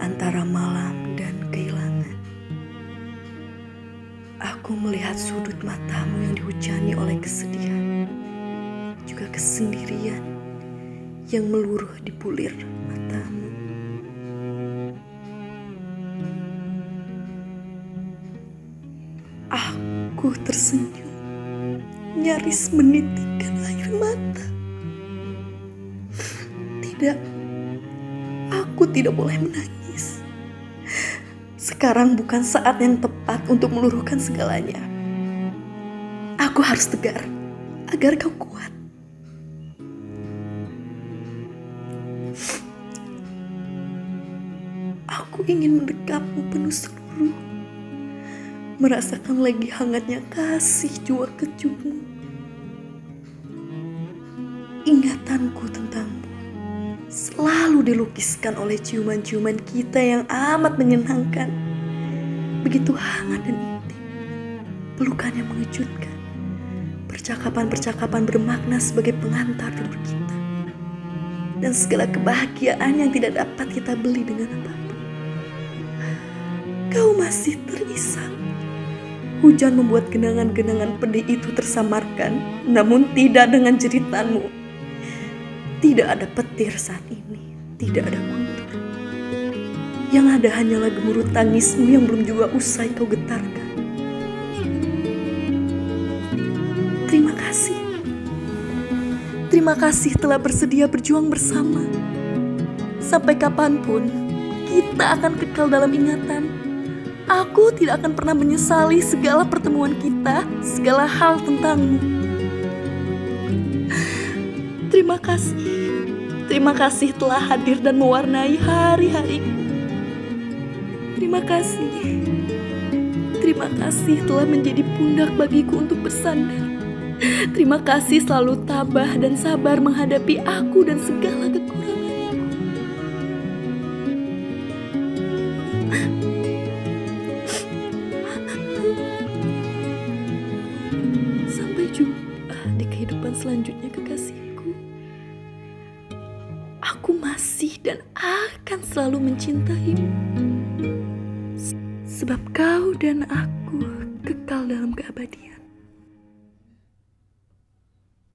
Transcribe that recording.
antara malam dan kehilangan. Aku melihat sudut matamu yang dihujani oleh kesedihan, juga kesendirian yang meluruh di bulir matamu. Aku tersenyum, nyaris menitikkan air mata. Tidak, aku tidak boleh menangis. Sekarang bukan saat yang tepat untuk meluruhkan segalanya. Aku harus tegar agar kau kuat. Aku ingin mendekapmu penuh seluruh, merasakan lagi hangatnya kasih jua kecupmu. Ingatanku selalu dilukiskan oleh ciuman-ciuman kita yang amat menyenangkan. Begitu hangat dan intim, pelukan yang mengejutkan, percakapan-percakapan bermakna sebagai pengantar tidur kita, dan segala kebahagiaan yang tidak dapat kita beli dengan apa pun. Kau masih terisak. Hujan membuat genangan-genangan pedih itu tersamarkan, namun tidak dengan jeritanmu. Tidak ada petir saat ini, tidak ada guntur. Yang ada hanyalah gemuruh tangismu yang belum juga usai kau getarkan. Terima kasih. Terima kasih telah bersedia berjuang bersama. Sampai kapan pun, kita akan kekal dalam ingatan. Aku tidak akan pernah menyesali segala pertemuan kita, segala hal tentangmu. Terima kasih. Terima kasih telah hadir dan mewarnai hari-hariku. Terima kasih. Terima kasih telah menjadi pundak bagiku untuk bersandar. Terima kasih selalu tabah dan sabar menghadapi aku dan segala kekuranganku. Sampai jumpa di kehidupan selanjutnya kekasihku. Masih dan akan selalu mencintaimu. Sebab kau dan aku kekal dalam keabadian.